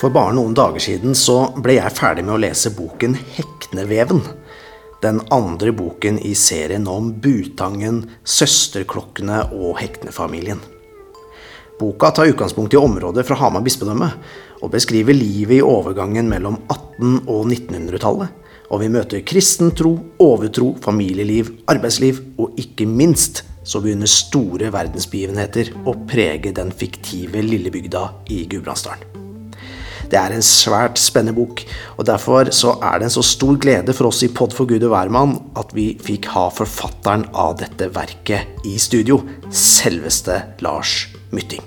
For bare noen dager siden så ble jeg ferdig med å lese boken 'Hekneveven'. Den andre boken i serien om Butangen, søsterklokkene og Heknefamilien. Boka tar utgangspunkt i området fra Hamar bispedømme, og beskriver livet i overgangen mellom 1800- og 1900-tallet. Og vi møter kristen tro, overtro, familieliv, arbeidsliv, og ikke minst så begynner store verdensbegivenheter å prege den fiktive lille bygda i Gudbrandsdalen. Det er en svært spennende bok, og derfor så er det en så stor glede for oss i Pod for Gud og hvermann at vi fikk ha forfatteren av dette verket i studio, selveste Lars Mytting.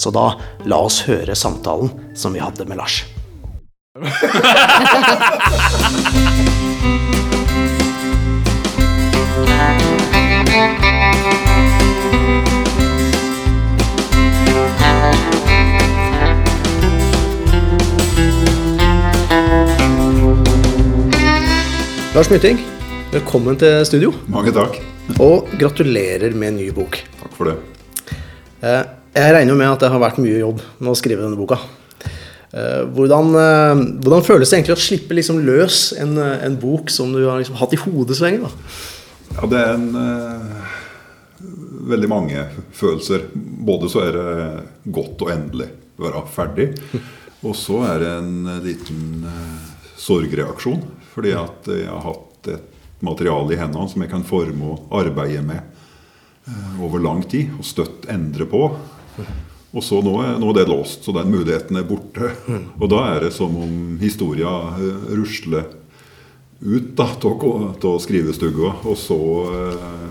Så da la oss høre samtalen som vi hadde med Lars. Lars Mytting, velkommen til studio. Mange takk. Og gratulerer med en ny bok. Takk for det. Eh, Jeg regner med at det har vært mye jobb med å skrive denne boka. Eh, Hvordan, eh, hvordan føles det egentlig å slippe liksom løs en, en bok som du har liksom hatt i hodet så lenge? da? Ja, det er en uh, veldig mange følelser. Både så er det godt å endelig være ferdig, og så er det en liten uh, sorgreaksjon. Fordi at jeg har hatt et materiale i hendene som jeg kan forme og arbeide med eh, over lang tid, og støtt endre på. Og så nå nå er det låst, så den muligheten er borte. Og da er det som om historia eh, rusler ut til skrivestua, og så eh,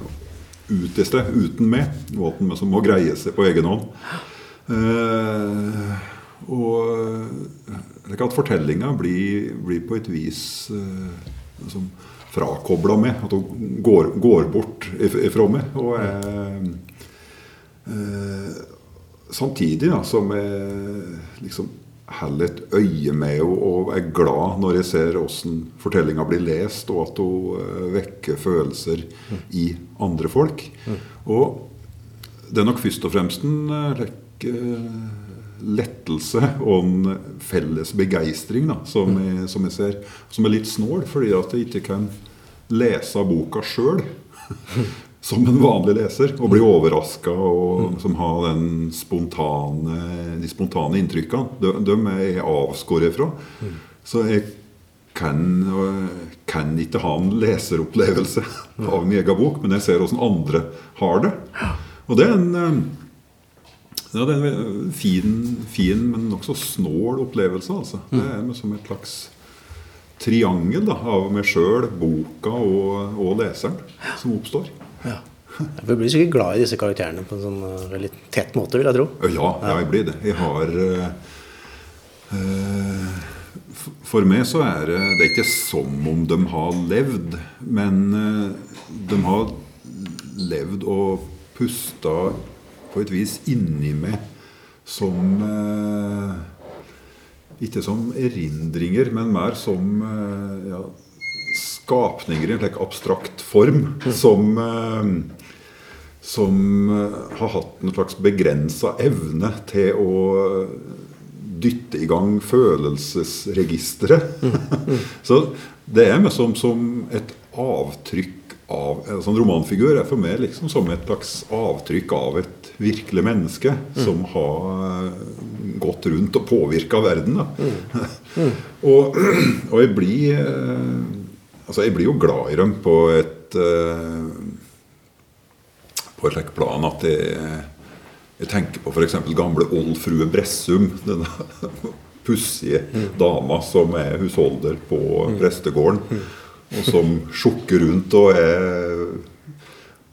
ut et sted uten meg. Måten som må greie seg på egen hånd. Eh, og slik at fortellinga blir, blir på et vis eh, liksom frakobla med. At hun går, går bort ifra meg. Og eh, eh, Samtidig da, som jeg liksom holder et øye med henne og er glad når jeg ser hvordan fortellinga blir lest, og at hun eh, vekker følelser i andre folk. Og det er nok først og fremst en like, lettelse og en felles begeistring som, jeg, som jeg ser. Som er litt snål, fordi at jeg ikke kan lese boka sjøl. Som en vanlig leser, og bli overraska og som har den spontane, de spontane inntrykkene. De, de er jeg avskåret fra. Så jeg kan, kan ikke ha en leseropplevelse av min egen bok, men jeg ser hvordan andre har det. Og det er en eh, ja, det er en fin, fin men nokså snål opplevelse. Altså. Det er som et slags triangel da, av meg sjøl, boka og, og leseren som oppstår. Ja. Du blir sikkert glad i disse karakterene på en sånn eh, veldig tett måte, vil jeg tro. Ja, ja, jeg blir det. Jeg har uh, For meg så er det Det er ikke som om de har levd, men de har levd og pusta på et vis inni meg som eh, Ikke som erindringer, men mer som eh, ja, skapninger i en slik abstrakt form. Som eh, som har hatt en slags begrensa evne til å dytte i gang følelsesregisteret. Så det er meg som, som et avtrykk av En sånn romanfigur er for meg liksom som et slags avtrykk av et virkelig menneske som har gått rundt og påvirka verden. Da. og, og jeg blir eh, Altså, jeg blir jo glad i dem på et eh, på et slikt plan at jeg, jeg tenker på f.eks. gamle oldfrue Bressum. Denne pussige dama som er husholder på prestegården. Og som sjukker rundt og er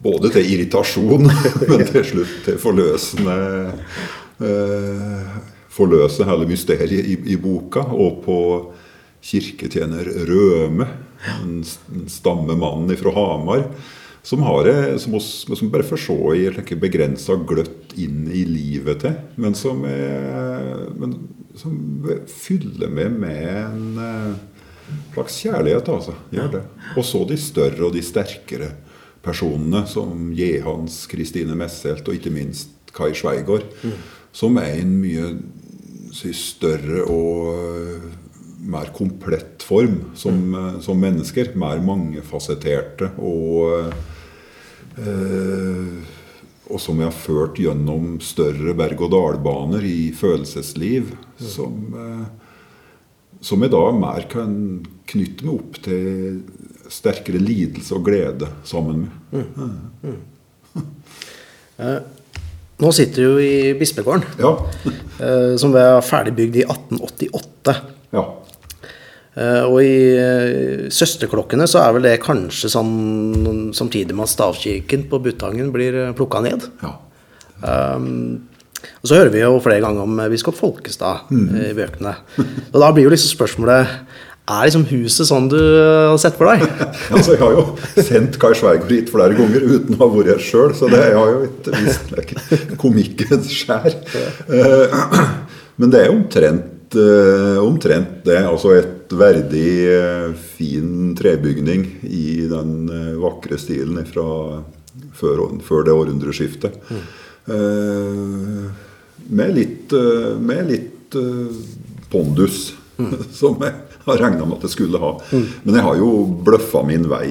både til irritasjon, men til slutt til forløsende eh, Forløse hele mysteriet i, i boka. Og på kirketjener Røme, en en stammemann fra Hamar. Som, har som, oss, som bare får se i et begrensa gløtt inn i livet til. Men som, er, men som fyller meg med en eh, slags kjærlighet. altså, gjør det. Og så de større og de sterkere personene, som Jehans, Kristine Messelt og ikke minst Kai Sveigård. Som er i en mye si, større og mer komplett form som, som mennesker. Mer mangefasetterte og eh, og som jeg har ført gjennom større berg-og-dal-baner i følelsesliv. Som, eh, som jeg da mer kan knytte meg opp til sterkere lidelse og glede sammen med. Mm. Mm. Nå sitter du i bispegården, ja. Eh, som ble ferdig bygd i 1888. Ja. Eh, og i Søsterklokkene så er vel det kanskje sånn samtidig med at stavkirken på Butangen blir plukka ned. Ja. Um, og så hører vi jo flere ganger om biskop Folkestad mm. i bøkene. Og da blir jo liksom spørsmålet er liksom huset sånn du har sett for deg? altså, jeg har jo sendt Kai Sveigård hit flere ganger uten å ha vært her sjøl, så det har jo et visst like, komikkens skjær. Uh, men det er omtrent, uh, omtrent det. Altså et verdig, eh, fin trebygning i den eh, vakre stilen fra før, før det århundreskiftet. Mm. Eh, med litt, med litt pondus, mm. som jeg har regna med at jeg skulle ha. Mm. Men jeg har jo bløffa min vei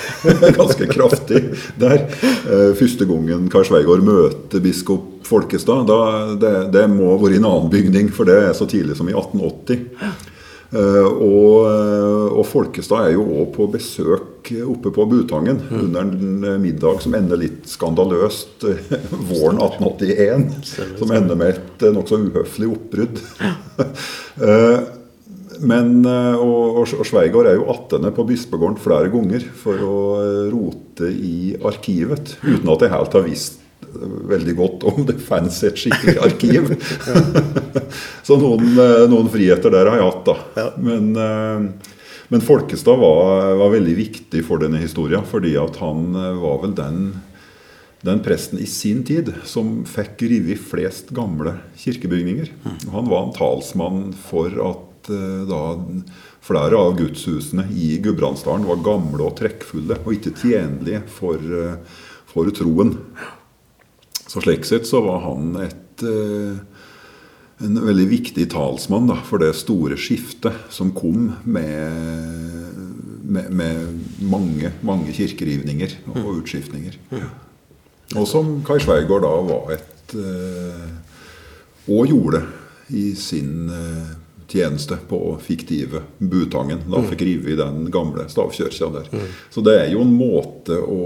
ganske kraftig der. Første gangen Karl Sveigård møter biskop Folkestad, da, det, det må ha vært i en annen bygning, for det er så tidlig som i 1880. Eh, og, eh, og, Folkestad er jo òg på besøk oppe på Butangen mm. under en eh, middag som ender litt skandaløst våren 1881. Som ender med et nokså uhøflig oppbrudd. Men, og, og Sveigård er jo attende på bispegården flere ganger for å rote i arkivet, uten at jeg helt har visst veldig godt om det fantes et skikkelig arkiv. så noen, eh, noen, friheter der har jeg hatt, da. Men, eh, men, Folkestad var, var, veldig viktig for denne historien, fordi at han eh, var vel den, den presten i sin tid som fikk revet flest gamle kirkebygninger. Mm. Han var en talsmann for at da flere av gudshusene i Gudbrandsdalen var gamle og trekkfulle og ikke tjenlige for, for troen. Så slik sett så var han et, eh, en veldig viktig talsmann da, for det store skiftet som kom med, med, med mange, mange kirkerivninger og mm. utskiftninger. Og som Kai Sveigård da var et eh, Og gjorde i sin eh, tjeneste på fiktive Butangen. Da mm. fikk rive i den gamle stavkirka der. Mm. Så det er jo en måte å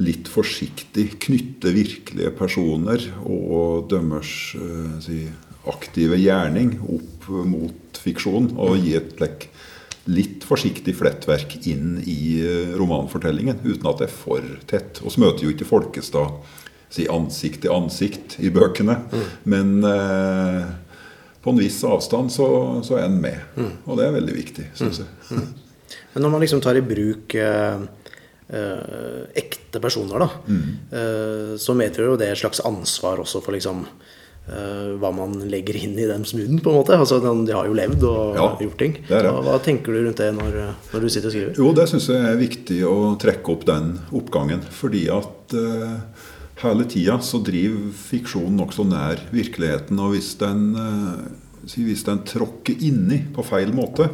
litt forsiktig knytte virkelige personer og dømmers uh, si, aktive gjerning opp mot fiksjon, og gi et like, litt forsiktig flettverk inn i uh, romanfortellingen, uten at det er for tett. Og så møter jo ikke Folkestad si, ansikt til ansikt i bøkene, mm. men uh, på en viss avstand så, så er en med. Mm. Og det er veldig viktig, syns mm. jeg. Mm. Men når man liksom tar i bruk eh eh, ekte personer, da, mm. eh, så medfører jo det et slags ansvar også for liksom eh, hva man legger inn i den munn, på en måte. Altså, de har jo levd og ja, gjort ting. Det det. Hva, tenker du rundt det når, når, du sitter og skriver? Jo, det syns jeg er viktig å trekke opp den oppgangen. Fordi at uh, hele tida så driver fiksjonen nokså nær virkeligheten. Og hvis den, uh, hvis den tråkker inni på feil måte,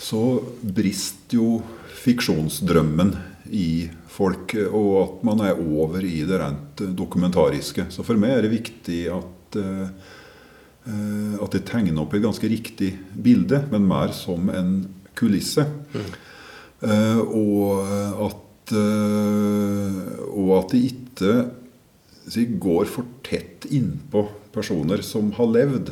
så brister jo fiksjonsdrømmen i folk, og at man er over i det rent dokumentariske. Så for meg er det viktig at, uh, at det tegner opp et ganske riktig bilde, men mer som en kulisse. Mm. Og at og at det ikke går for tett innpå personer som har levd.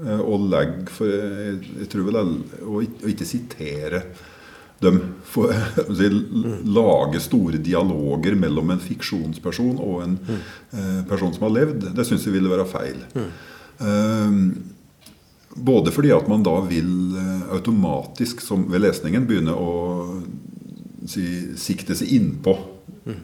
Og legger for jeg, jeg tror vel og ikke sitere de får si, lage store dialoger mellom en fiksjonsperson og en mm. eh, person som har levd, det syns jeg ville være feil. Mm. Eh, både fordi at man da vil eh, automatisk som ved lesningen begynne å si, sikte seg innpå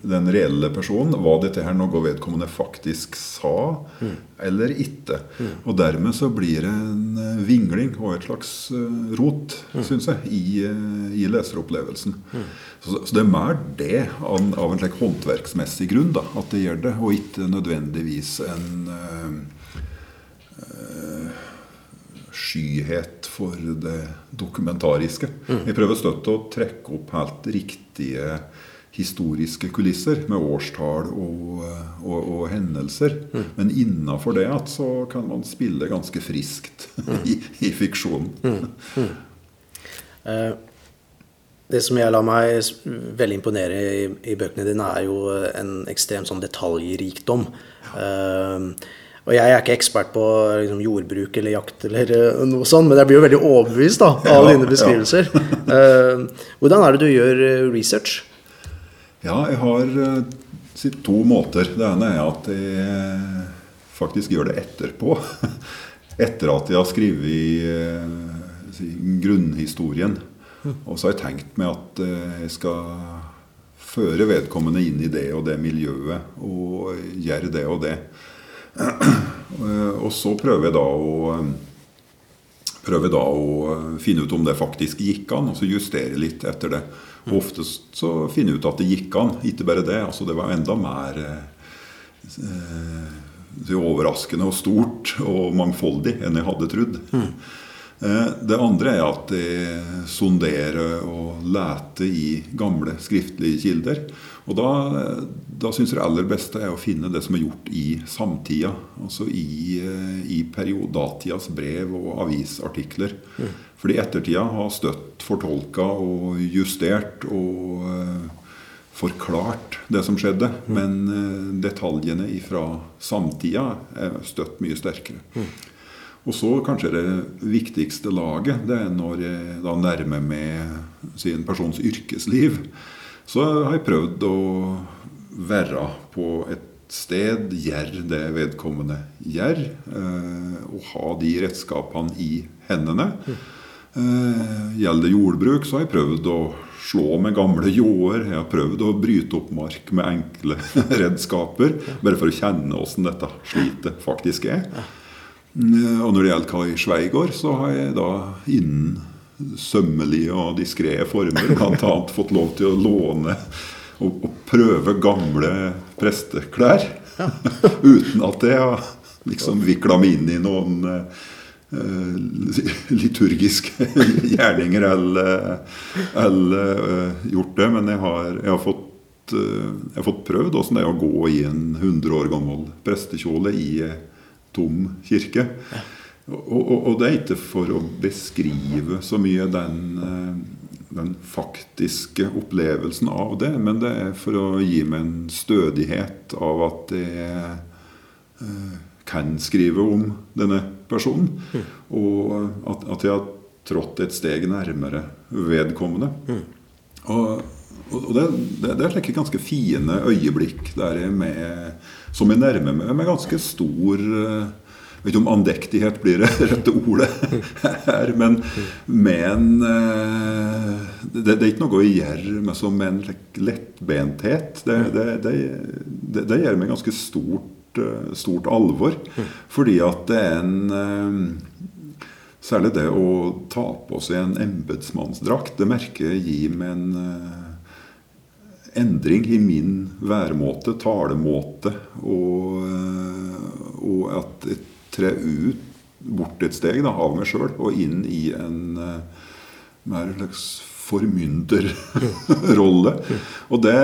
den reelle personen. Var dette her noe vedkommende faktisk sa, mm. eller ikke? Mm. Og dermed så blir det en eh, vingling og et slags eh, rot, mm. syns jeg, i, eh, i leseropplevelsen. Mm. Så, så, det er mer det av, av en slik håndverksmessig grunn da, at det gjør det, og ikke nødvendigvis en eh, skyhet for det dokumentariske. Jeg prøver støtt å trekke opp helt riktige historiske kulisser med årstall og, og, og hendelser. Mm. Men innafor det at så kan man spille ganske friskt i, i fiksjonen. Mm. Uh, det som jeg lar meg veldig imponere i, i, bøkene dine, er jo en ekstrem sånn detaljrikdom. Uh, og jeg er ikke ekspert på liksom, jordbruk eller jakt eller uh, noe sånt, men jeg blir jo veldig overbevist da, av ja, dine beskrivelser. Ja. hvordan er det du gjør research? Ja, jeg har uh, to måter. Det ene er at jeg faktisk gjør det etterpå. Etter at jeg har skrevet uh, grunnhistorien. Og så har jeg tenkt meg at jeg skal føre vedkommende inn i det og det miljøet. Og gjøre det og det. og så prøver jeg da å prøver da å finne ut om det faktisk gikk an, og så justere litt etter det. Og oftest så finner jeg ut at det gikk an. Ikke bare det. altså Det var enda mer eh, overraskende og stort og mangfoldig enn jeg hadde trodd. Mm. Eh, det andre er at jeg sonderer og leter i gamle skriftlige kilder. Og da, da syns jeg det aller beste er å finne det som er gjort i samtida. Altså i, eh, i periodatidas brev og avisartikler. Mm. Fordi ettertida har støtt fortolka og justert og uh, forklart det som skjedde. Mm. Men uh, detaljene fra samtida er støtt mye sterkere. Mm. Og så kanskje det viktigste laget, det er når jeg da nærmer meg sin persons yrkesliv. Så har jeg prøvd å være på et sted, gjøre det vedkommende gjør, uh, og ha de redskapene i hendene. Mm. Eh, gjelder jordbruk, så har jeg prøvd å slå med gamle ljåer. Jeg har prøvd å bryte opp mark med enkle redskaper. Bare for å kjenne åssen dette slitet faktisk er. Eh, og når det gjelder Kai Sveigård, så har jeg da innen sømmelige og diskré former bl.a. fått lov til å låne og, og prøve gamle presteklær. Uten at jeg har liksom vikla meg inn i noen eh, liturgiske gjerninger eller, eller uh, gjort det. Men jeg har, jeg har fått, jeg har fått prøvd åssen det er å gå i en 100 år gammel prestekjole i tom kirke. Og, og, og, det er ikke for å beskrive så mye den, den faktiske opplevelsen av det, men det er for å gi meg en stødighet av at uh, kan skrive om denne personen. Mm. Og at, at, jeg har trådt et steg nærmere vedkommende. Mm. Og, og, det, det, det, er slike ganske fine øyeblikk der jeg med, som jeg nærmer meg med ganske stor jeg vet ikke om andektighet blir det rette ordet her, men, men det, det, er ikke noe å gjøre med som en lettbenthet. Det, det, det, gjør meg ganske stort Eh, stort alvor. Fordi at det er en eh, Særlig det å ta på seg en embetsmannsdrakt, det merker jeg gir meg en uh, endring i min væremåte, talemåte, og, og at jeg trer ut, bort et steg da, av meg sjøl og inn i en mer slags formynderrolle. og det,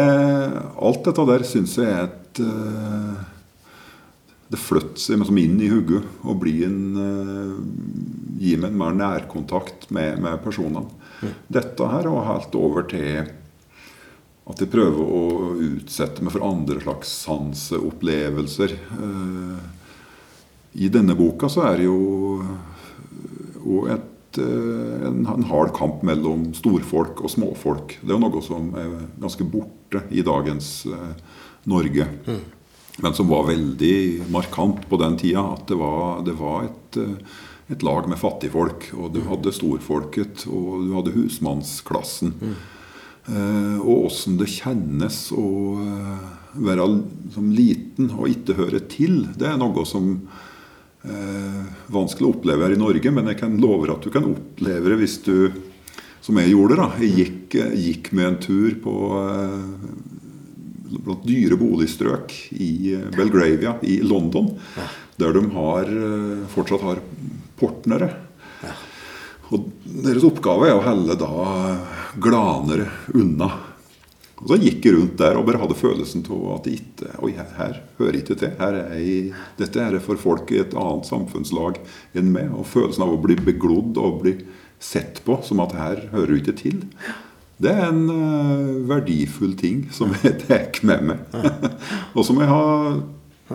alt dette der syns jeg er et det flytter seg liksom inn i hodet og blir en, uh, gir meg en mer nærkontakt med, med personene. Mm. Dette her og helt over til at jeg prøver å utsette meg for andre slags sanseopplevelser. Uh, I denne boka så er det jo, jo et, en, en, hard kamp mellom storfolk og småfolk. Det er jo noe som er ganske borte i dagens Norge. Mm men som var veldig markant på den tida. At det var, det var et, eh, et, lag med fattigfolk. Og du hadde storfolket, og du hadde husmannsklassen. Mm. Og åssen det kjennes å eh, være som liten og ikke høre til, det er noe som eh, vanskelig å oppleve her i Norge. Men jeg kan love at du kan oppleve det hvis du, som jeg gjorde, da. Jeg gikk, gikk med en tur på blant dyre boligstrøk i eh, Belgravia i London. der de har, eh, fortsatt har portnere. Og deres oppgave er å helle da glanere unna. Og så gikk jeg rundt der og bare hadde følelsen av at det ikke, oi, her, her hører ikke til. Her er jeg, dette er for folk i et annet samfunnslag enn meg. Og følelsen av å bli beglodd og bli sett på som at her hører du ikke til. Det er en uh, verdifull ting som jeg tar med meg. og som jeg har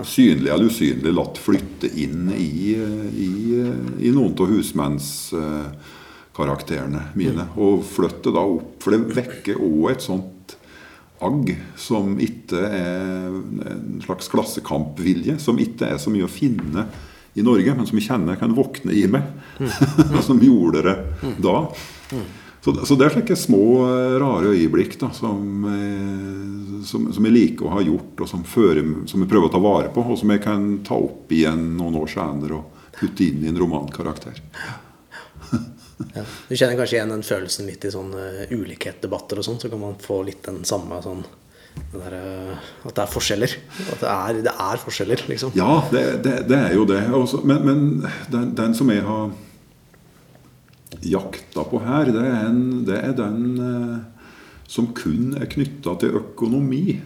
synlig eller usynlig latt flytte inn i, i, i noen av husmannskarakterene mine. Og flytte da opp, for det vekker òg et sånt agg som ikke er en slags klassekampvilje, som ikke er så mye å finne i Norge, men som jeg kjenner kan våkne i meg. som gjorde det da. Så, så, det er slike små, rare øyeblikk da, som, som, som, jeg liker å ha gjort, og som, fører, som, jeg prøver å ta vare på, og som jeg kan ta opp igjen noen år senere og putte inn i en romankarakter. ja. Du kjenner kanskje igjen den følelsen litt i sånne ulikhetsdebatter og sånn, så kan man få litt den samme sånn der, at det er forskjeller. At det er, det er forskjeller, liksom. Ja, det, det, det er jo det. Også, men, men den, den, som jeg har jakta på her, det er, en, det er den eh, som kun er knytta til økonomi.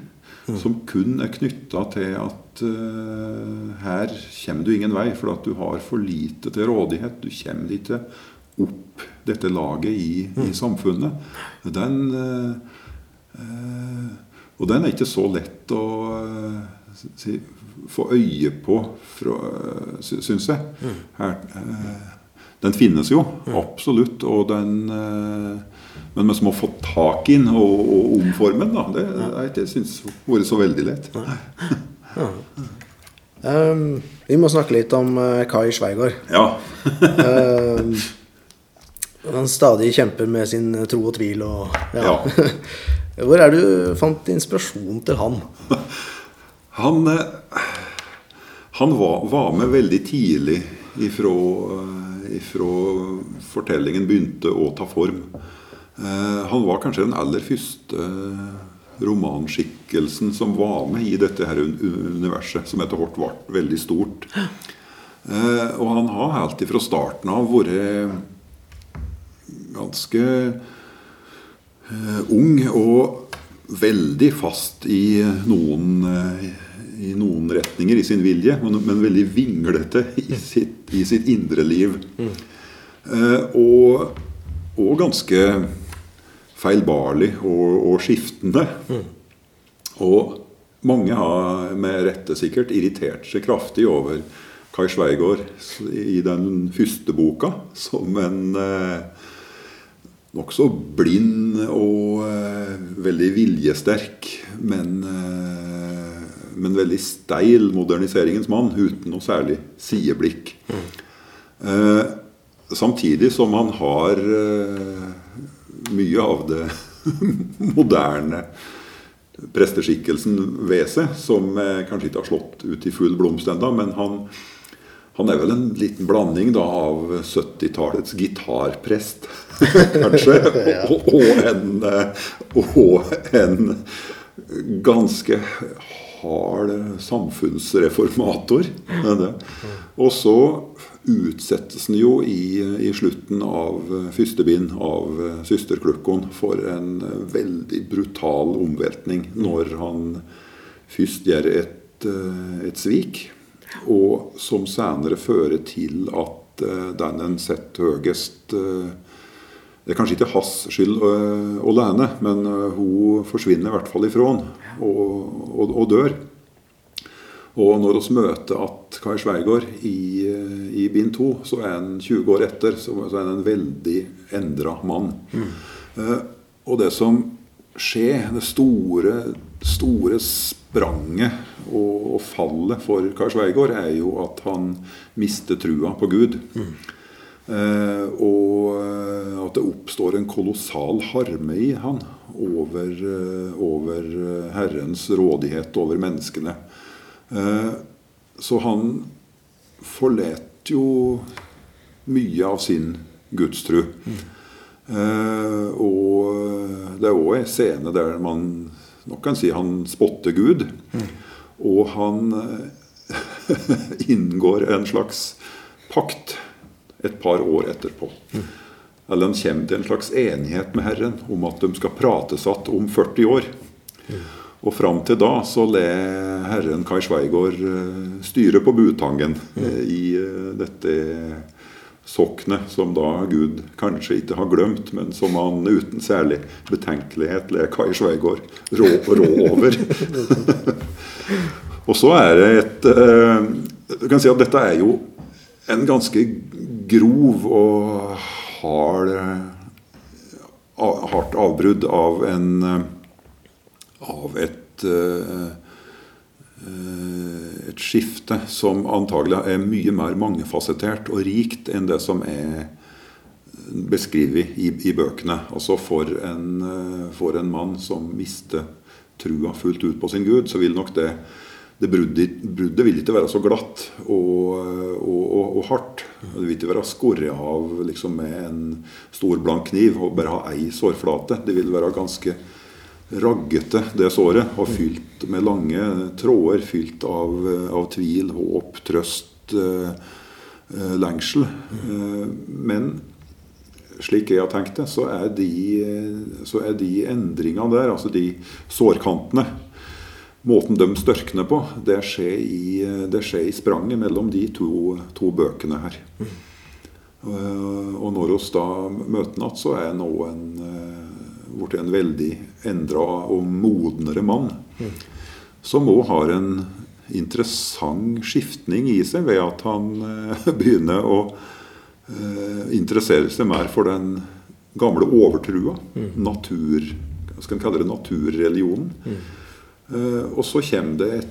Mm. Som kun er knytta til at eh, her kommer du ingen vei, for at du har for lite til rådighet. Du kommer ikke opp dette laget i, mm. i samfunnet. Den eh, uh, Og den er ikke så lett å si, få øye på, syns jeg. Mm. Her, den finnes jo, absolutt. Og den eh, Men vi må få tak i den og, og omforme den, da, det har jeg ikke syntes vært så veldig lett. Ja. Um, vi må snakke litt om uh, Kai Sveigård. Ja. um, han stadig kjemper med sin tro og tvil og ja. ja. Hvor er du fant inspirasjon til han? Han, eh, han var, var med veldig tidlig ifra ifra fortellingen begynte å ta form. Eh, han var kanskje den aller første romanskikkelsen som var med i dette her universet, som etter hvert ble veldig stort. Eh, og han har helt fra starten av vært ganske eh, ung og veldig fast i noen i noen retninger i sin vilje, men, men veldig vinglete i sitt, i sitt indre liv. Mm. Eh, og, og, ganske feilbarlig og, og skiftende. Mm. Og mange har med rette sikkert irritert seg kraftig over Kai Sveigård i den første boka som en eh, nokså blind og eh, veldig viljesterk, men eh, men veldig steil moderniseringens mann uten noe særlig sideblikk. Mm. Eh, samtidig som han har eh, mye av det moderne presteskikkelsen ved seg, som eh, kanskje ikke har slått ut i full blomst ennå, men han, han, er vel en liten blanding da, av 70-tallets gitarprest, kanskje, og, og, en, eh, og en ganske hard samfunnsreformator. Og så utsettes han jo i, i, slutten av første bind av 'Søsterklukkon' for en veldig brutal omveltning når han først gjør et, et svik, og som senere fører til at eh, den en setter høyest eh, det er kanskje ikke hans skyld alene, men hun forsvinner i hvert fall ifra han og, og, og, dør. Og når vi møter at Kai Sveigård i, uh, i bind 2, så er han 20 år etter så, så er han en veldig endra mann. Mm. og det som skjer, det store, store spranget og, og, fallet for Kai Sveigård, er jo at han mister trua på Gud. Mm. Eh, og eh, at det oppstår en kolossal harme i han over, eh, over Herrens rådighet over menneskene. Så han forlot jo mye av sin gudstru. Mm. og det er òg en scene der man nok kan si han spotter Gud. Mm. Og han inngår en slags pakt et par år etterpå. Eller de kommer til en slags enighet med Herren om at de skal prates igjen om 40 år. Og fram til da så le herren Kai Sveigård eh, styre på Butangen eh, i eh, dette soknet som da Gud kanskje ikke har glemt, men som han uten særlig betenkelighet ler Kai Sveigård rå, rå over. og så er det et Du kan si at dette er jo en ganske grov og hard hardt avbrudd av en av et, eh, eh, et skifte som antagelig er mye mer mangefasettert og rikt enn det som er beskrevet i, i bøkene. Altså for en, eh, for en, mann som mister trua fullt ut på sin Gud, så vil nok det det bruddet, bruddet, vil ikke være så glatt og, og, og, og hardt. Det vil ikke være skåret av liksom, med en stor, blank kniv og bare ha ei sårflate. Det vil være ganske raggete det såret, og fylt med lange tråder fylt av, av tvil, håp, trøst, eh, eh, lengsel. Eh, men slik jeg har tenkt det, så er de, så er de endringene der, altså de sårkantene Måten de størkner på, det skjer i, det skjer i spranget mellom de to, to bøkene her. Og når vi da møter igjen, så er nå en blitt en veldig endra og modnere mann. Mm. Som òg har en interessant skiftning i seg ved at han eh, begynner å eh, interessere seg mer for den gamle overtrua. Mm. Natur, skal en kalle det, naturreligionen. Mm. Eh, og så kommer det et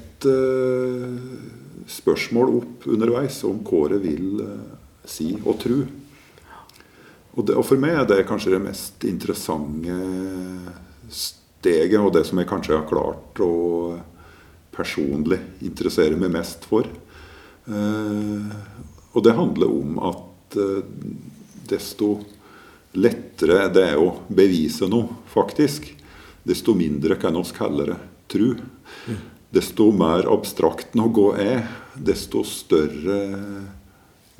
spørsmål opp underveis om Kåre vil si og tru. Og, det, og, for meg er det kanskje det mest interessante steget, og det som jeg kanskje har klart å personlig interessere meg mest for. Eh, og det handler om at eh, desto lettere det er å bevise noe, faktisk, desto mindre kan oss kalle det tru. Desto mer abstrakt noe er, desto større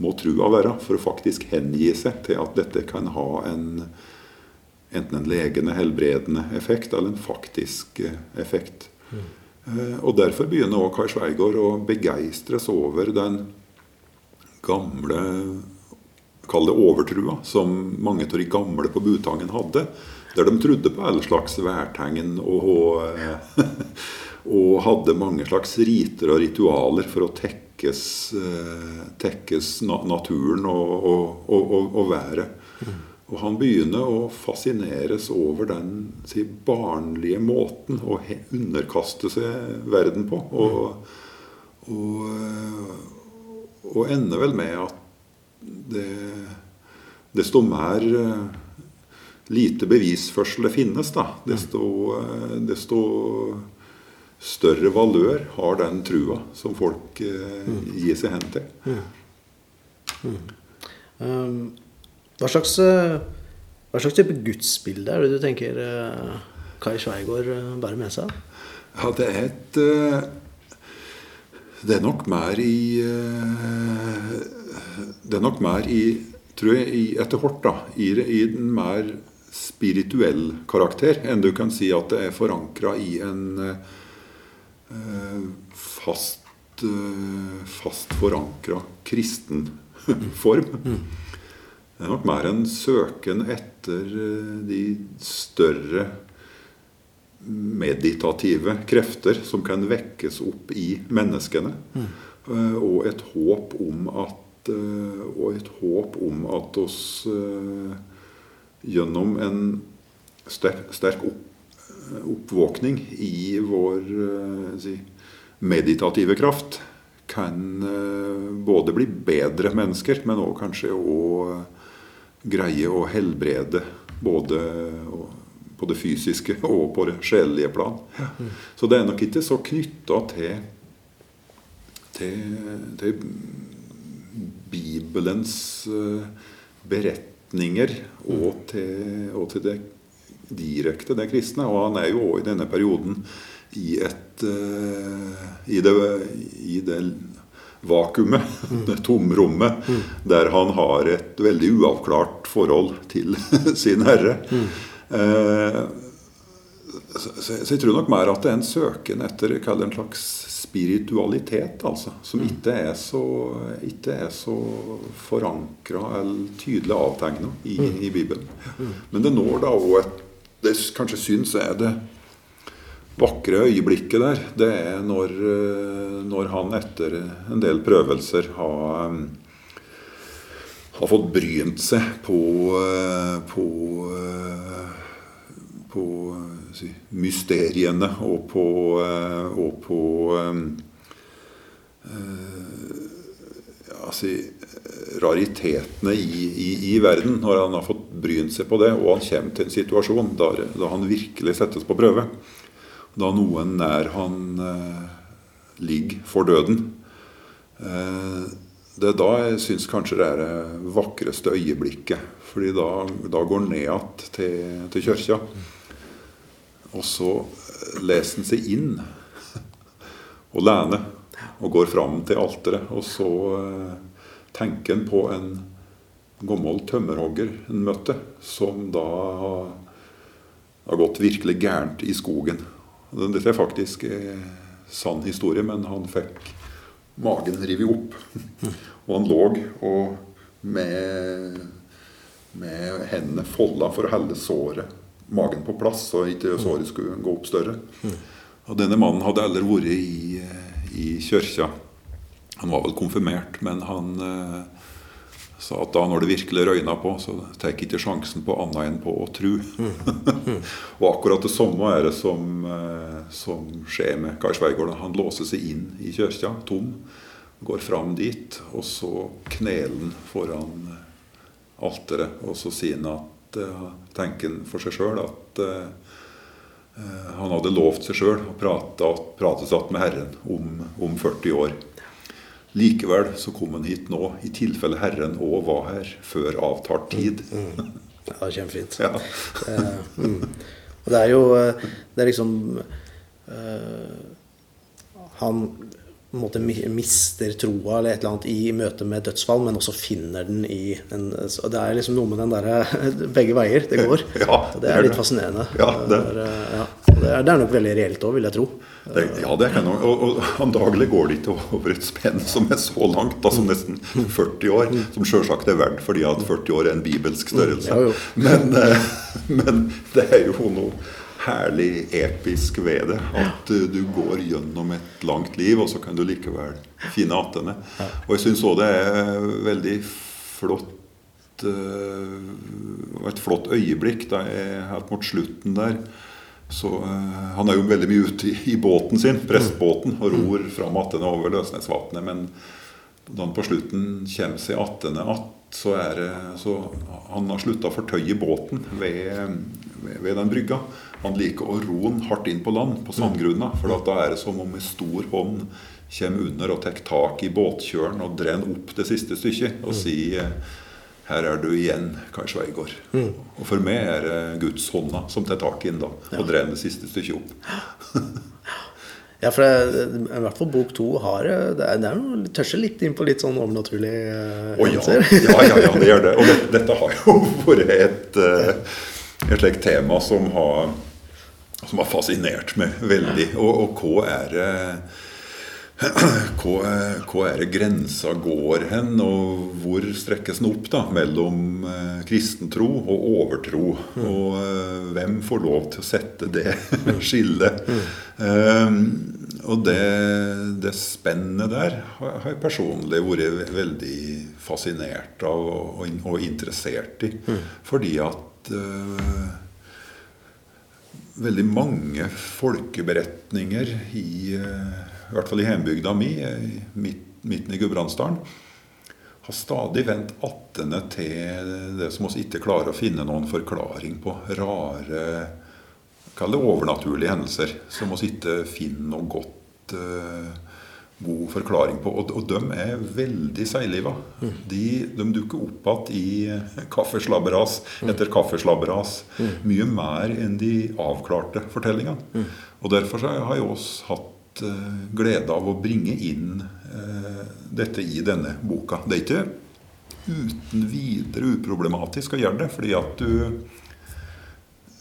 må trua være for å faktisk hengi seg til at dette kan ha en enten en legende, helbredende effekt eller en faktisk eh, effekt. Mm. Og Derfor begynner også Kai Sveigård å begeistres over den gamle Kall det overtrua som mange av de gamle på Butangen hadde. Der de trodde på alle slags værtegn og, eh, og hadde mange slags riter og ritualer for å tekkes, eh, tekkes naturen og, og, været. Og han begynner å fascineres over den si, barnlige måten å underkaste seg verden på. Og, og, og, ender vel med at det, desto mer eh, lite bevisførsel det finnes, da, desto, eh, desto større valør har den trua som folk eh, gir seg hen til. Mm. Mm. Um, hva, slags, eh, hva slags type gudsbilde er det du tenker uh, Kai Sveigård uh, bærer med seg? Ja, det er et uh, Det er nok mer i Det er nok mer i tror jeg, i, etter hvert da, i, i den mer spirituell karakter enn du kan si at det er forankra i en Eh, fast, eh, fast forankra kristen form. Det er nok mer en søken etter eh, de større meditative krefter som kan vekkes opp i menneskene. Og et håp om at, og et håp om at oss gjennom en sterk, sterk opp oppvåkning i vår eh, si, meditative kraft kan eh, både bli bedre mennesker, men òg kanskje å greie å helbrede både på det fysiske og på det sjelelige plan. Så det er nok ikke så knytta til, til, til, Bibelens eh, beretninger og til, og til det direkte det kristne. Og han er jo òg i denne perioden i, et, uh, i, det, i det vakuumet, det tomrommet, der han har et veldig uavklart forhold til sin herre. Eh, så, så, jeg tror nok mer at det er en søken etter en slags spiritualitet, altså. Som ikke er så, ikke er så forankra eller tydelig avtegna i, i, Bibelen. Men det når da òg et Det kanskje syns er det vakre øyeblikket der, det er når, når han etter en del prøvelser har har fått brynt seg på, på, på si, mysteriene og på, og på ja, si, raritetene i, i, i, verden, når han har fått brynt seg på det, og han kommer til en situasjon der, da han virkelig settes på prøve. Da noen nær han eh, ligger for døden. Eh, det er da jeg syns kanskje det er det vakreste øyeblikket. fordi da, da går han ned igjen til, til kirka. Og så leser han seg inn og lener og går fram til alteret. Og så eh, tenker han på en gammel tømmerhogger han møtte, som da har, gått virkelig gærent i skogen. Dette er faktisk en sann historie, men han fikk magen revet opp. Og han lå og med, med hendene folda for å holde såret, magen på plass, så ikke såret skulle gå opp større. Og denne mannen hadde aldri vært i, i kirka. Han var vel konfirmert, men han eh, sa at da når det virkelig røyna på, så tar jeg ikke sjansen på annet enn på å tru. og akkurat det samme er det som, eh, som skjer med Kai Sveigård. Han låser seg inn i kirka, tom, går fram dit, og så kneler han foran alteret, og så sier han at tenker han for seg sjøl at uh, han hadde lovt seg sjøl å prate, prate satt med Herren om, om 40 år. Likevel så kom han hit nå, i tilfelle Herren òg var her før avtalt tid. Mm, mm. Ja, kjempefint. Ja. det, mm. Det er jo Det er liksom uh, Han på en måte mister troa eller et eller annet i møte med dødsfall, men også finner den i en, Det er liksom noe med den derre Begge veier. Det går. Ja, det, det er litt fascinerende. Ja, det. Det, er, ja. det, er, det er nok veldig reelt òg, vil jeg tro. Ja, det kan og, og, og antagelig går det ikke over et spenn som er så langt, da, som nesten 40 år. Som sjølsagt er verdt fordi at 40 år er en bibelsk størrelse. Ja, men, eh, men, det er jo noe herlig episk ved det. At uh, du går gjennom et langt liv, og så kan du likevel finne attende. Og jeg syns òg det er veldig flott uh, Et flott øyeblikk da jeg helt mot slutten der så uh, Han er jo veldig mye ute i, i båten sin, prestbåten, og ror fram attende over Løsnesvatnet. Men da han på slutten kommer seg attende att, så er det så Han har slutta å fortøye båten ved, ved, ved, den brygga. Han liker å ro den hardt inn på land, på sandgrunna. For da er det som om en stor hånd kommer under og tar tak i båtkjølen og drar opp det siste stykket og sier her er du igjen, Kai Sveigård. Mm. Og for meg er det Guds hånda som tar tak i den da, og drar det siste stykket opp. ja, for det, i hvert fall bok to har det er, det er tørster litt inn på litt sånn overnaturlige oh, ja. ja, ja, ja, det gjør det. Og det, dette har jo vært et, eh, et slikt tema som har, som har fascinert meg veldig. Og, og hva er det hvor, hva er det grensa går hen, og hvor strekkes den opp da, mellom eh, kristentro og overtro? Mm. Og eh, hvem får lov til å sette det skillet? Mm. Um, og det, det spennet der har jeg personlig vært veldig fascinert av og, og interessert i. Mm. Fordi at uh, veldig mange folkeberetninger i uh, i hvert fall i hjembygda mi, midt, midten i Gudbrandsdalen, har stadig vendt attende til det som vi ikke klarer å finne noen forklaring på. Rare, kall det overnaturlige hendelser som vi ikke finner noe godt uh, god forklaring på. Og, og de er veldig seigliva. Mm. De, de, dukker opp igjen i kaffeslabberas mm. etter kaffeslabberas. Mm. Mye mer enn de avklarte fortellingene. Og derfor har jeg også hatt uh, glede av å bringe inn uh, dette i denne boka. Det er ikke uten videre uproblematisk å gjøre det, fordi at du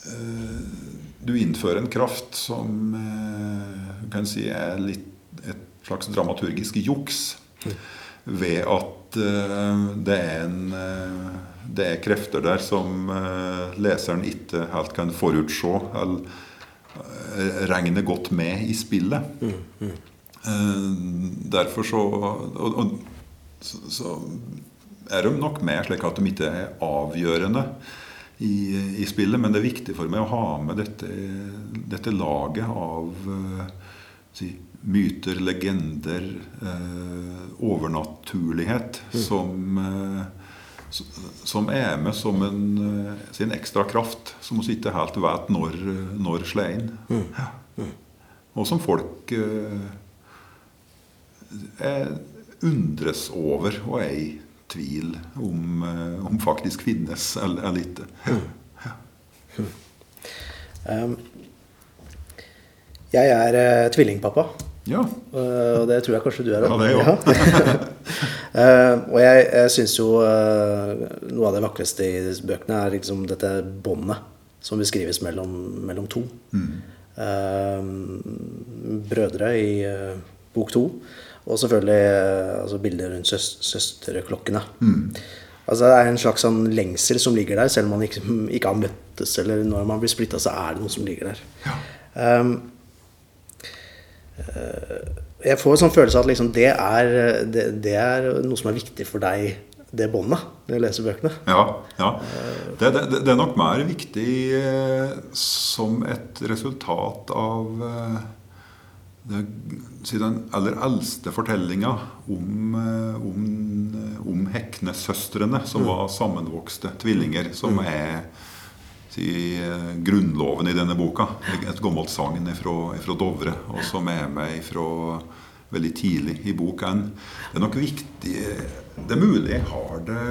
uh, du innfører en kraft som eh, kan si er litt et slags dramaturgisk juks. Ved at eh, det er en eh, det er krefter der som eh, leseren ikke helt kan forutse eller regne godt med i spillet. Derfor så, og, og, så, er de nok med slik at de ikke er avgjørende i, i spillet. Men det er viktig for meg å ha med dette, dette laget av si, myter, legender, eh, overnaturlighet som eh, som er med som en, eh, sin ekstra kraft, som vi ikke helt vet når, når slår inn. Ja. Og som folk eh, undres over og er i tvil om, eh, om faktisk finnes eller, eller ikke. Um, jeg er eh, tvillingpappa. Ja. eh, Og det tror jeg kanskje du er Ja, jeg Ja. Eh, og jeg, jeg syns jo eh, noe av det vakreste i disse bøkene er liksom dette båndet som beskrives mellom, mellom to. Eh, brødre i bok to. Og selvfølgelig altså bildet rundt søs søsterklokkene. Altså Det er en slags sånn lengsel som ligger der, selv om man ikke, ikke har møttes. Eller når man blir splitta, så er det noe som ligger der. Um, jeg får en sånn følelse av at liksom det, er, det, det er noe som er viktig for deg, det båndet, når du leser bøkene. Ja, ja. Det, det, det er nok mer viktig eh, som et resultat av eh, det, den aller eldste fortellinga om, eh, om, eh, om Heknesøstrene, som var sammenvokste tvillinger, som er si, eh, grunnloven i denne boka. Et gammelt sagn fra Dovre, og som er med fra veldig tidlig i bok 1. Det er nok viktig Det er mulig jeg har det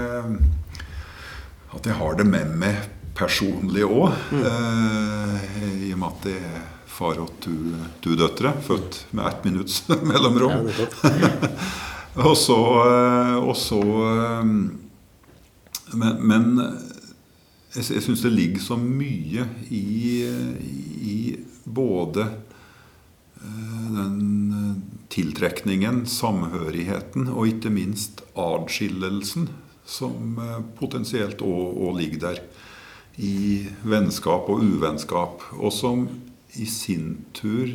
at jeg har det med meg personlig òg. I og med at det er far og to, to døtre, født med ett minutts mellomrom. Og så, eh, og så eh, Men, men jeg, jeg syns det ligger så mye i, i både eh, den eh, tiltrekningen, samhørigheten og ikke minst adskillelsen som eh, potensielt òg ligger der. I vennskap og uvennskap. Og som i sin tur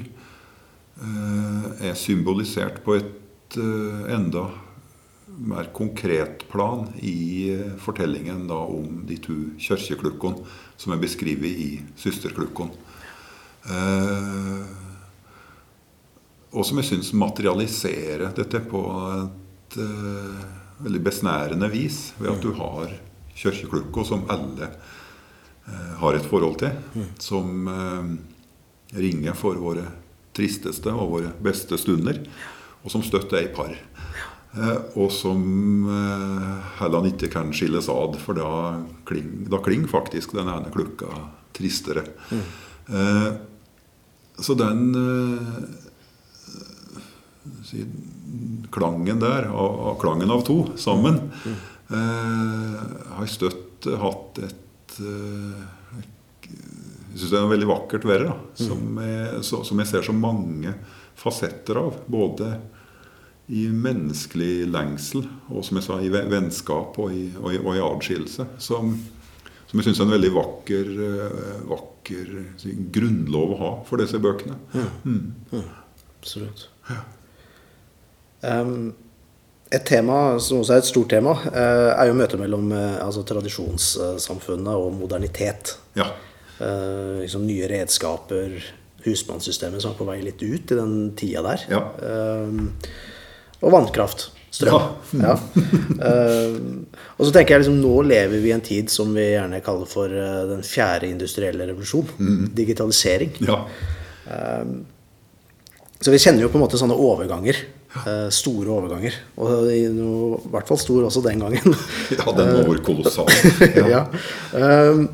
er symbolisert på et enda mer konkret plan i eh, fortellingen da om de to kirkeklukkene som er beskrevet i søsterklukkene. Eh, og som jeg syns materialiserer dette på et eh, veldig besnærende vis, ved at du har kirkeklukka som alle eh, har et forhold til, som eh, ringer for våre tristeste og våre beste stunder, og som støtter er i par. Eh, og som eh, heller ikke kan skilles ad, for da klinger kling faktisk den ene klukka tristere. Eh, så den eh, klangen der, av, klangen av to sammen, eh, har støtt hatt et eh, Jeg syns det er noe veldig vakkert verre da, Som, jeg, så, som jeg ser så mange fasetter av. Både i menneskelig lengsel og som jeg sa, i vennskap og i, og i, og i adskillelse. Som, som jeg syns er en veldig vakker, eh, vakker grunnlov å ha for disse bøkene. Absolutt. Um, et tema som også er et stort tema, eh, er jo møtet mellom eh, altså tradisjonssamfunnet og modernitet. Ja. Uh, liksom nye redskaper, husmannssystemet som er på vei litt ut i den tida der. Ja. Um, og vannkraft. Strøm. Ja. uh, og så tenker jeg liksom nå lever vi i en tid som vi gjerne kaller for uh, den fjerde industrielle revolusjon. Digitalisering. ja. Så vi kjenner jo på en måte sånne overganger. store overganger. Og i noe- i hvert fall stor også den gangen. Ja, den var kolossal. ja. Um,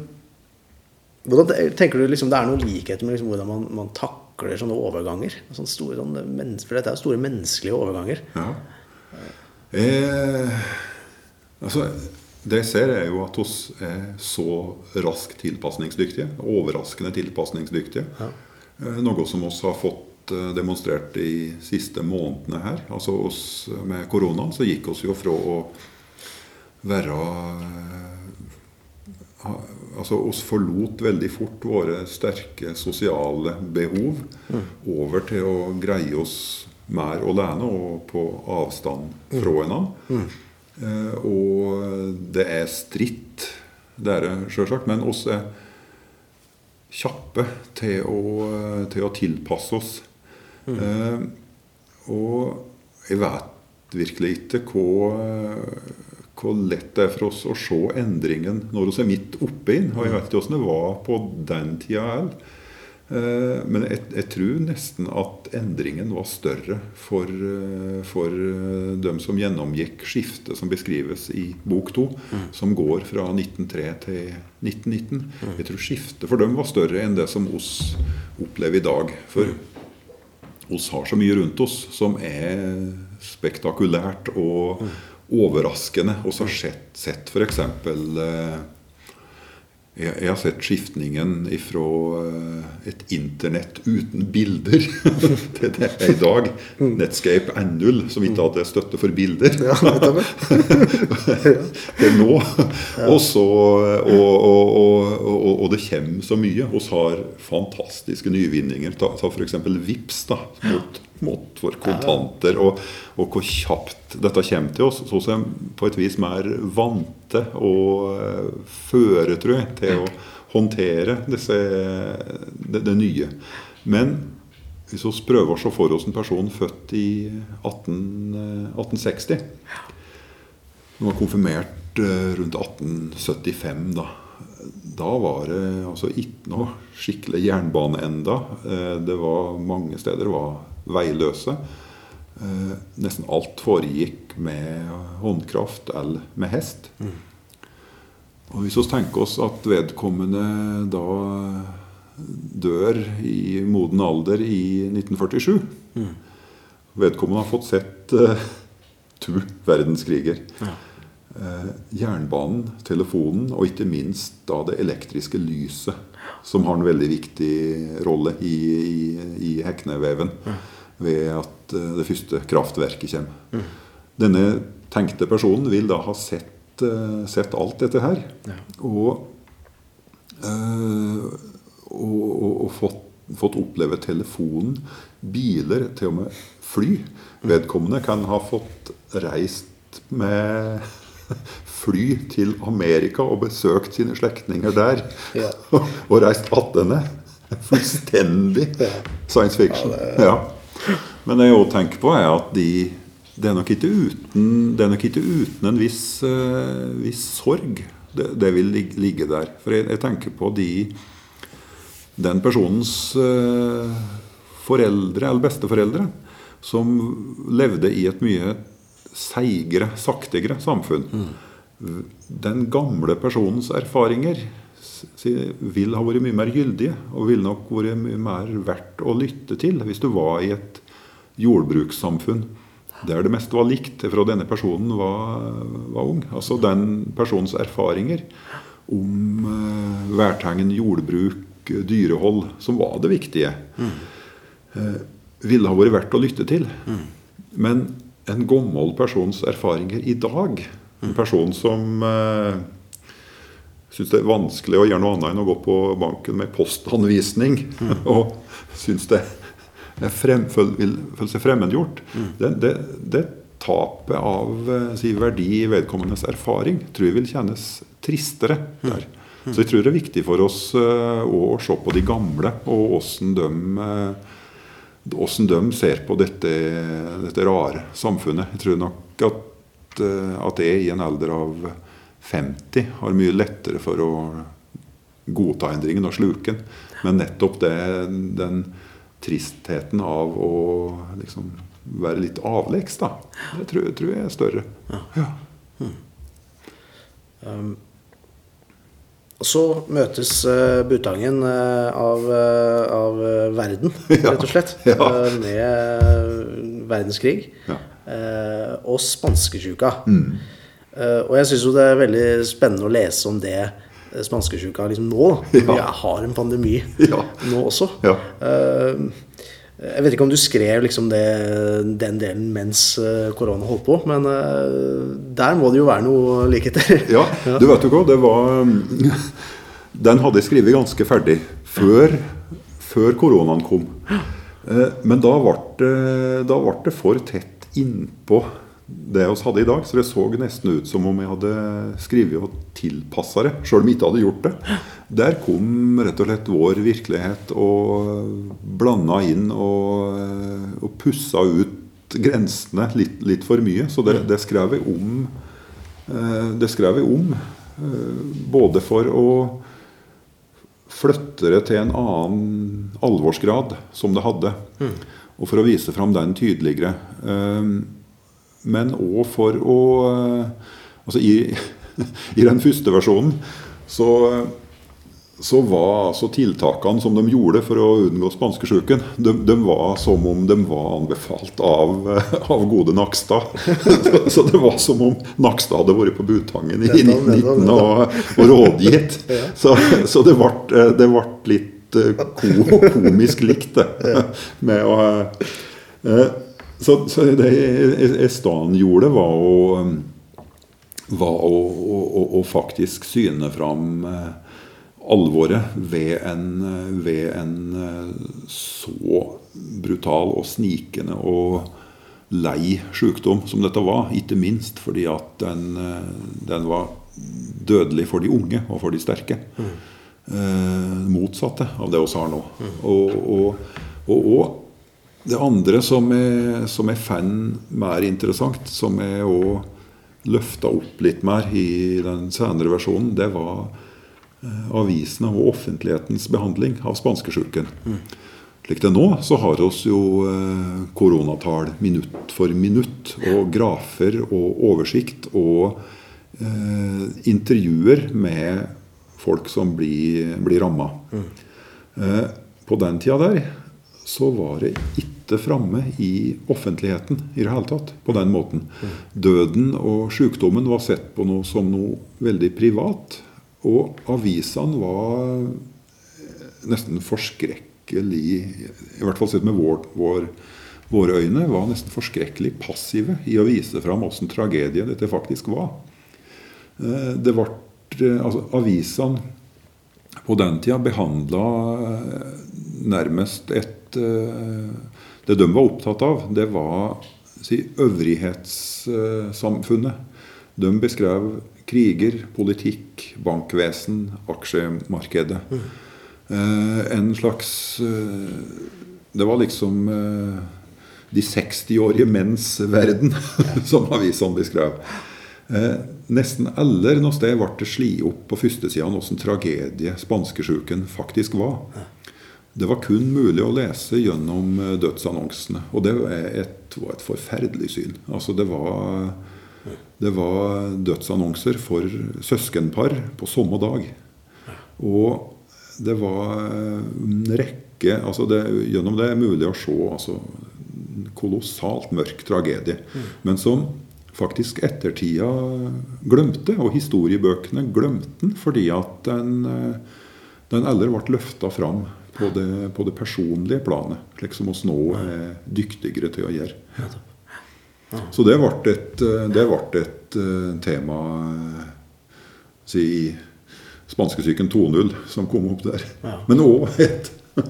hvordan tenker du liksom det er noen likheter med liksom hvordan man, man takler takler sånne overganger. Sånne store, sånne, for dette er jo store menneskelige overganger. Ja. Eh, altså, det jeg ser, er jo at oss er så raskt tilpasningsdyktige. Overraskende tilpasningsdyktige. Eh, noe som oss har fått eh, demonstrert de siste månedene her. Altså oss Med koronaen så gikk oss jo fra å være eh, Altså oss forlot veldig fort våre sterke sosiale behov over til å greie oss mer alene og på avstand fra hverandre. Eh, og det er stritt, det er det sjølsagt, men oss er kjappe til å, til å tilpasse oss. Eh, og jeg vet virkelig ikke hvor, hvor lett det er for oss å se endringen når vi er midt oppe den. Og jeg vet ikke hvordan det var på den tida heller. Eh, Men jeg, jeg tror nesten at endringen var større for, eh, for eh, dem som gjennomgikk skiftet som beskrives i bok to, som går fra 1903 til 1919. Jeg tror skiftet for dem var større enn det som oss opplever i dag. For oss har så mye rundt oss som er spektakulært og overraskende. så har sett, sett f.eks. Eh, jeg, jeg har sett skiftningen fra et internett uten bilder til det er i dag. Netscape N0, som ikke hadde støtte for bilder. til nå. Og, så, og, og, og, og, og det kommer så mye. Vi har fantastiske nyvinninger. Ta, ta f.eks. VIPS da, mot, mot for kontanter. Og, og hvor kjapt dette kommer til oss. Så vi på et vis mer vante og eh, føre, tror jeg, til å håndtere disse, det, det nye. Men hvis vi prøver å se for oss en person født i 18, eh, 1860 Hun var konfirmert eh, rundt 1875, da. Da var det altså ikke noe skikkelig jernbane enda. Eh, Det var mange steder det var veiløse. Eh, Nesten alt foregikk med håndkraft eller med hest. Og Hvis vi tenker oss at vedkommende da dør i moden alder i 1947 Vedkommende har fått sett eh, to verdenskriger. Eh, jernbanen, telefonen og ikke minst da det elektriske lyset, som har en veldig viktig rolle i, i, i Hekneveven ved at eh, det første kraftverket kommer. Denne tenkte personen vil da ha sett, eh, sett alt dette her. Og, eh, og, og, og fått, fått oppleve telefonen, biler, til og med fly. Vedkommende kan ha fått reist med fly til Amerika og besøkt sine slektninger der. Ja. og reist attende. Fullstendig science fiction. Ja. Men det jeg også tenker på, er at de det er uten, det er nok ikke uten en viss, uh, viss sorg det, det vil lig- ligge der. For jeg, jeg tenker på de den personens uh, foreldre eller besteforeldre som levde i et mye seigere, saktigere samfunn. Den gamle personens erfaringer vil ha vært mye mer gyldige og ville nok vært mye mer verdt å lytte til hvis du var i et jordbrukssamfunn der det meste var likt fra denne personen var, var ung. Altså den personens erfaringer om uh, værtegn, jordbruk, dyrehold, som var det viktige, eh, ville ha vært verdt å lytte til. Men en gammel persons erfaringer i dag, en person som uh, syns det er vanskelig å gjøre noe annet enn å gå på banken med postanvisning, og syns det er frem, vil føle seg fremmedgjort, det, det, det tapet av eh, si, verdi i vedkommendes erfaring tror jeg vil kjennes tristere der. Så jeg tror det er viktig for oss uh, å se på de gamle, og åssen de, uh, hvordan de ser på dette, dette rare samfunnet. Jeg tror nok at, at jeg i en alder av 50 har mye lettere for å godta endringen og sluke den. Men nettopp det, den tristheten av å liksom være litt avleggs, da, det tror, tror jeg er større. Ja. Og så møtes uh, Butangen uh, av, uh, av verden, rett og slett. Ja. eh, Med verdenskrig Ja. og spanskesjuka. Mm. Eh, og jeg syns jo det er veldig spennende å lese om det eh, spanskesjuka liksom nå. Ja. Vi har en pandemi Ja. nå også. Ja. Eh, jeg vet ikke om du skrev liksom det, den delen mens korona holdt på, men der må det jo være noe likheter. Ja, du vet jo hva, det var um, Den hadde jeg skrevet ganske ferdig før, før koronaen kom. Men da ble det, da ble det for tett innpå det vi hadde i dag. Så det så nesten ut som om jeg hadde skrevet og tilpassa det, sjøl om jeg ikke hadde gjort det. Der kom rett og slett vår virkelighet og blanda inn og, og pussa ut grensene litt, litt for mye. Så det, det skrev jeg om. Eh, Det skrev jeg om eh, både for å flytte det til en annen alvorsgrad som det hadde, og for å vise fram den tydeligere. Eh, Men òg for å eh, Altså i, i den første versjonen så, så var altså tiltakene som de gjorde for å unngå spanskesjuken, de, de var som om de var anbefalt av, av gode Nakstad. Så, så det var som om Nakstad hadde vært på Butangen i Nettopp, nettopp, 1919 og, og rådgitt. Så, så det ble, det ble litt eh, ko, komisk likt, det. Med å, eh, så, så det Estan gjorde, var å var å, å, å, faktisk syne fram eh, alvoret ved en, ved en eh, så brutal og snikende og lei sykdom som dette var. Ikke minst fordi at den, eh, den var dødelig for de unge og for de sterke. Eh, motsatte av det vi har nå. Og, og, og, og det andre som jeg, som jeg fant mer interessant, som jeg òg løfta opp litt mer i den senere versjonen, det var eh, avisene og offentlighetens behandling av spanskesjuken. Slik det er nå, så har vi jo eh, koronatall minutt for minutt, og grafer og oversikt og eh, intervjuer med folk som blir, blir ramma. Eh, på den tida der så var det ikke framme i offentligheten i det hele tatt på den måten. Døden og sykdommen var sett på noe som noe veldig privat. Og avisene var nesten forskrekkelig I hvert fall sett med vår, vår, våre øyne var nesten forskrekkelig passive i å vise fram åssen tragedie dette faktisk var. Eh, Det ble, eh, altså Avisene på den tida behandla nærmest et eh, Det de var opptatt av, det var si, øvrighetssamfunnet. De beskrev kriger, politikk, bankvesen, aksjemarkedet. Eh, En slags eh, Det var liksom de 60-årige menns verden, som avisene beskrev. Eh, nesten alle noe sted ble det slått opp på førstesida hvordan tragedie spanskesjuken faktisk var. Det var kun mulig å lese gjennom eh, dødsannonsene. Og det var et, var et forferdelig syn. Altså det var, det var dødsannonser for søskenpar på samme dag. Og det var en rekke altså det, Gjennom det er mulig å se altså, en kolossalt mørk tragedie. Men som faktisk ettertida glemte, og historiebøkene glemte den fordi at den, eh, den aldri ble løfta fram på det, på det personlige planet, slik som oss nå er dyktigere til å gjøre. Så det ble et, eh, det ble et eh, tema eh, si, i spanskesyken 2.0 som kom opp der. Men òg et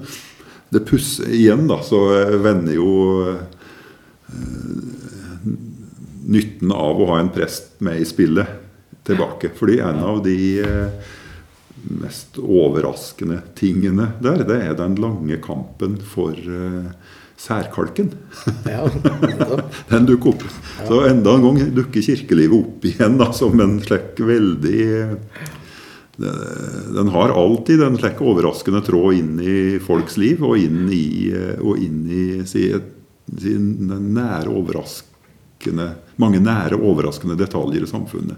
Det pusser igjen, da, så vender jo eh, nytten av å ha en prest med i spillet tilbake. Fordi en av de eh, mest overraskende tingene der, det er den lange kampen for uh, særkalken. Ja. Den dukker opp. Så enda en gang dukker kirkelivet opp igjen da, som en slik veldig Den har alltid en slik overraskende tråd inn i folks liv, og inn i, og inn i si, si, den nære overrask, mange nære, overraskende detaljer i samfunnet.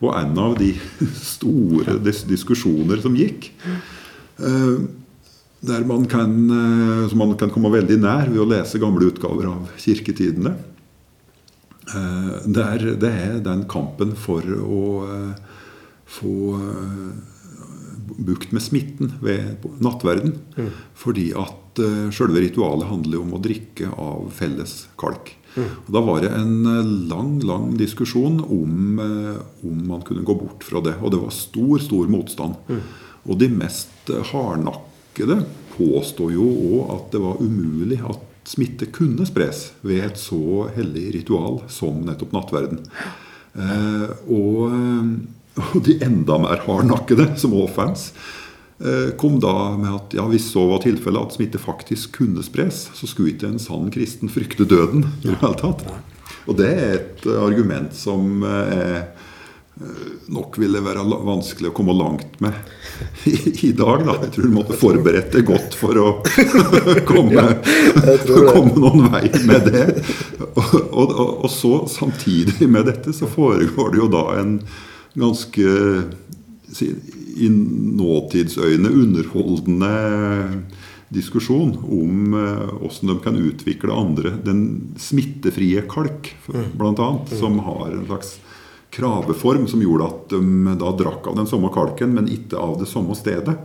Og en av de store diskusjoner som gikk, eh, der man kan, eh, som man kan komme veldig nær ved å lese gamle utgaver av kirketidene, der det er, den kampen for å eh, få eh, bukt med smitten ved nattverden. Fordi at uh, selve ritualet handler om å drikke av felles kalk. Og da var det en eh, lang lang diskusjon om, eh, om man kunne gå bort fra det. Og det var stor, stor motstand. Og de mest eh, hardnakkede påstår jo òg at det var umulig at smitte kunne spres ved et så hellig ritual som nettopp nattverden. Eh, og, eh, og de enda mer hardnakkede, som òg fantes, eh, kom da med at ja, hvis så var tilfellet at smitte faktisk kunne spres, så skulle ikke en sann kristen frykte døden. i det hele tatt. Og det er et eh, argument som eh, eh, nok ville være vanskelig å komme langt med i, i dag. Da. Jeg tror du måtte forberedt deg godt for å komme, komme noen vei med det. Og, og, og så samtidig med dette så foregår det jo da en ganske i nåtidsøyne underholdende diskusjon om åssen hvordan de kan utvikle andre Den smittefrie kalk, bl.a., som har en slags kraveform som gjorde at de da drakk av den samme kalken, men ikke av det samme stedet.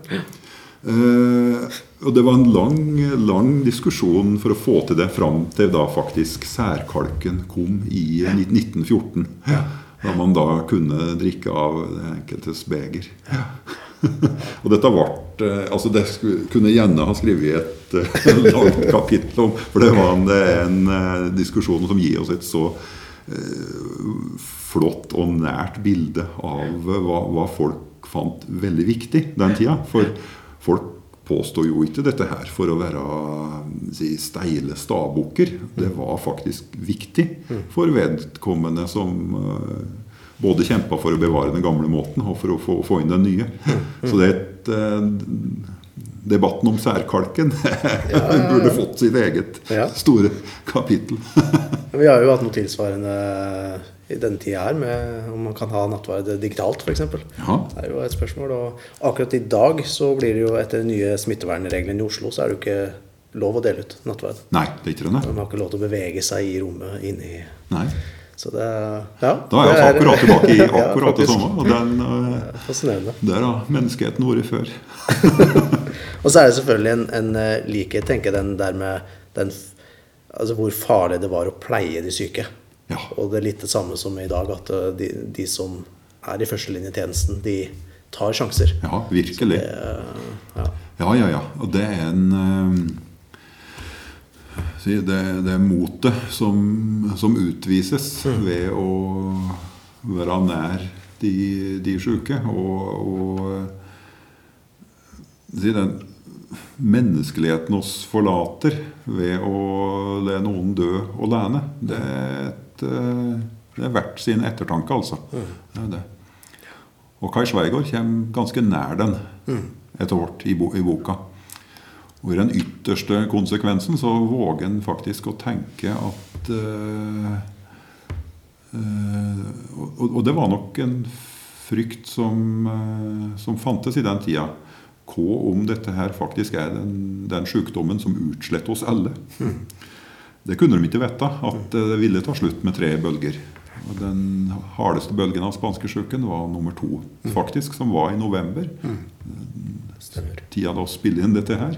Uh, og det var en lang, lang diskusjon for å få til det fram til da faktisk særkalken kom i 1914. Da man da kunne drikke av det enkeltes beger. og dette vart, eh, altså Det kunne gjerne ha skrevet et eh, langt kapittel om, for det var en, en eh, diskusjon som gir oss et så flott og nært bilde av hva, hva folk fant veldig viktig den tida. For folk påstår jo ikke dette her for å være si, steile stabukker. Det var faktisk viktig for vedkommende som eh, både kjempa for å bevare den gamle måten og for å få, få inn den nye. Så det er et eh, Debatten om særkalken burde fått sitt eget Ja. store kapittel. Vi har jo hatt noe tilsvarende i denne tida her, med om man kan ha nattverd digitalt f.eks. Ja. Det er jo et spørsmål. Og akkurat i dag så blir det jo etter de nye smittevernreglene i Oslo, så er det jo ikke lov å dele ut nattverd. Nei, det er ikke det. Man har ikke lov til å bevege seg i rommet inni nei. Så det Ja. Da er vi altså akkurat tilbake i Ja, akkurat det faktisk. samme. Og den, eh, Fascinerende. der har menneskeheten vært før. Og så er det selvfølgelig en, en eh, likhet, tenker jeg, den der med den, altså hvor farlig det var å pleie de syke. Ja. Og det er litt det samme som i dag, at eh, de, de som er i førstelinjetjenesten, de tar sjanser. Ja, virkelig. Det, ja. Ja, ja, ja. Og det er en eh, det, det er motet som, som utvises ved å være nær de, de sjuke. Og, og si, den menneskeligheten oss forlater ved å le noen dø alene, det er, et, eh, det er verdt sin ettertanke, altså. Det er det. Og Kai Sveigård kommer ganske nær den etter hvert i, bo, i boka. Og I den ytterste konsekvensen så våger en faktisk å tenke at uh, uh, og, og det var nok en frykt som, uh, som fantes i den tida. Hva om dette her faktisk er den, den sykdommen som utsletter oss alle? Det kunne de ikke vite, at det ville ta slutt med tre bølger. Den hardeste bølgen av spanskesjuken var nummer to, faktisk, som var i november. Stemmer. Tida da å spille inn dette her.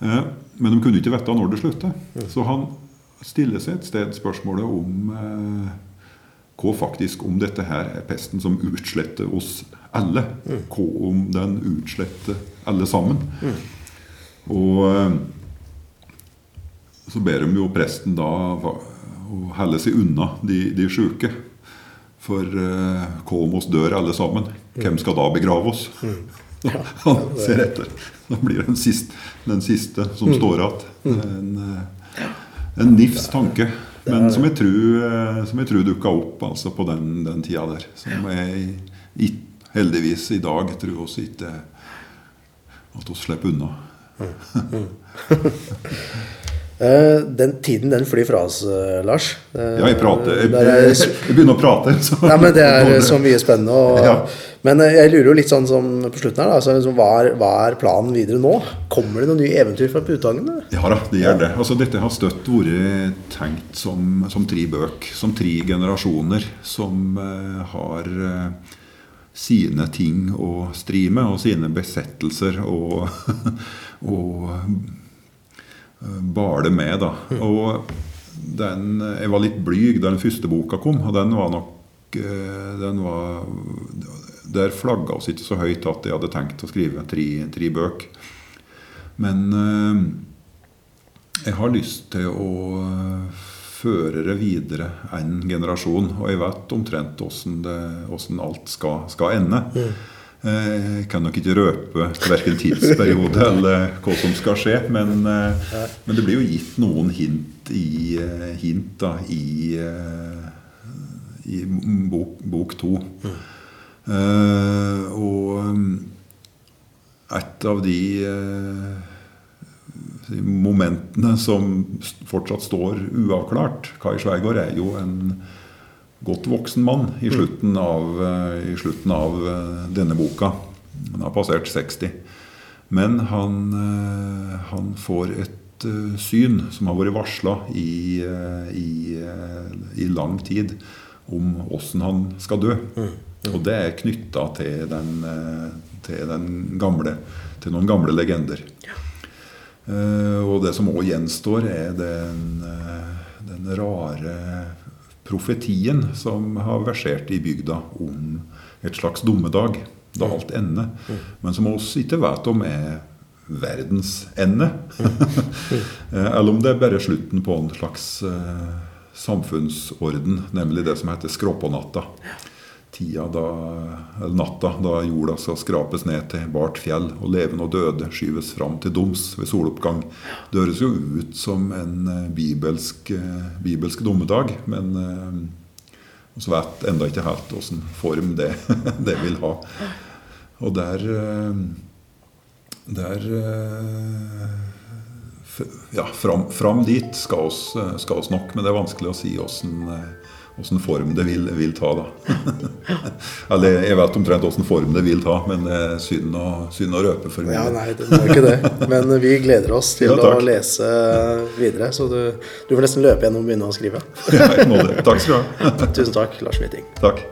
Eh, Men de kunne ikke vite når det sluttet. Så han stiller seg et sted spørsmålet om eh, hva faktisk om dette her er pesten som utsletter oss alle. Hva om den utsletter alle sammen? Og eh, så ber de jo presten da å holde seg unna de, de sjuke. For eh, kom oss dør alle sammen? Hvem skal da begrave oss? Han ser etter. Da blir det den siste, den siste som står igjen. En, eh, en nifs tanke. Men som jeg tror, eh, som jeg tror dukka opp altså på den, den tida der. Som jeg i, heldigvis i dag tror oss ikke at vi slipper unna. Eh, den tiden den flyr fra oss, eh, Lars. Eh, Ja, jeg prater. Jeg, jeg, jeg begynner å prate. Så. Nei, men Det er så mye spennende. Og, Ja. Men jeg lurer jo litt sånn som på slutten her, da, altså, liksom, hva, er, hva er planen videre nå? Kommer det noen nye eventyr fra Putangen? Ja da, det gjør det. Altså, dette har støtt vært tenkt som, som tre bøk. Som tre generasjoner som uh, har uh, sine ting å stri med, og sine besettelser og, og bale med. da. Og den, jeg var litt blyg da den første boka kom, og den var nok eh, den var, Der flagga oss ikke så høyt at jeg hadde tenkt å skrive tre, tre bøk. Men eh, jeg har lyst til å eh, føre det videre en generasjon. Og jeg vet omtrent åssen alt skal, skal ende. Eh, Jeg kan nok ikke røpe verken tidsperiode eller hva som skal skje. Men, eh, men det blir jo gitt noen hint i, eh, hint da, i, eh, i bok, bok to. Uh, og et av de uh, momentene som fortsatt står uavklart Kai Sveigård er jo en godt voksen mann i slutten av, eh, i slutten av eh, denne boka. Han har passert 60. Men han, eh, han får et syn som har vært varsla i, i, i lang tid, om åssen han skal dø. Og det er knytta til, til, den gamle, til noen gamle legender. Og det som òg gjenstår, er den, den rare profetien som har versert i bygda om et slags dommedag, da alt ender. Men som oss ikke vet om er verdens ende. Eh, Eller om det er bare slutten på en slags eh, samfunnsorden, nemlig det som heter skråpånatta. Tida da, eller natta da jorda skal skrapes ned til bart fjell, og levende og døde skyves fram til doms ved soloppgang. Det høres jo ut som en eh, bibelsk, eh, bibelsk dommedag, men eh, så vet enda ikke helt åssen form det, det vil ha. Og der eh, Der eh, Ja, fram, fram dit skal oss, eh, skal oss nok, men det er vanskelig å si åssen Åssen form det vil, vil ta, da. Eller jeg vet omtrent åssen form det vil ta, men det er synd å, synd å røpe for mye. Ja, nei, det er ikke det. Men vi gleder oss til Ja, å lese videre. Så du, du får nesten løpe gjennom og begynne å skrive. Jeg må det. Takk skal du ha. Tusen takk, Lars Witting. Takk.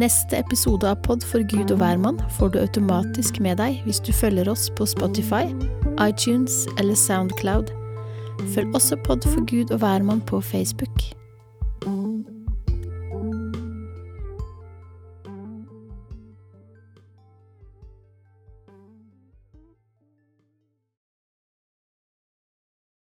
Neste episode av Pod for Gud og hvermann får du automatisk med deg hvis du følger oss på Spotify, iTunes eller Soundcloud. Følg også Pod for Gud og hvermann på Facebook.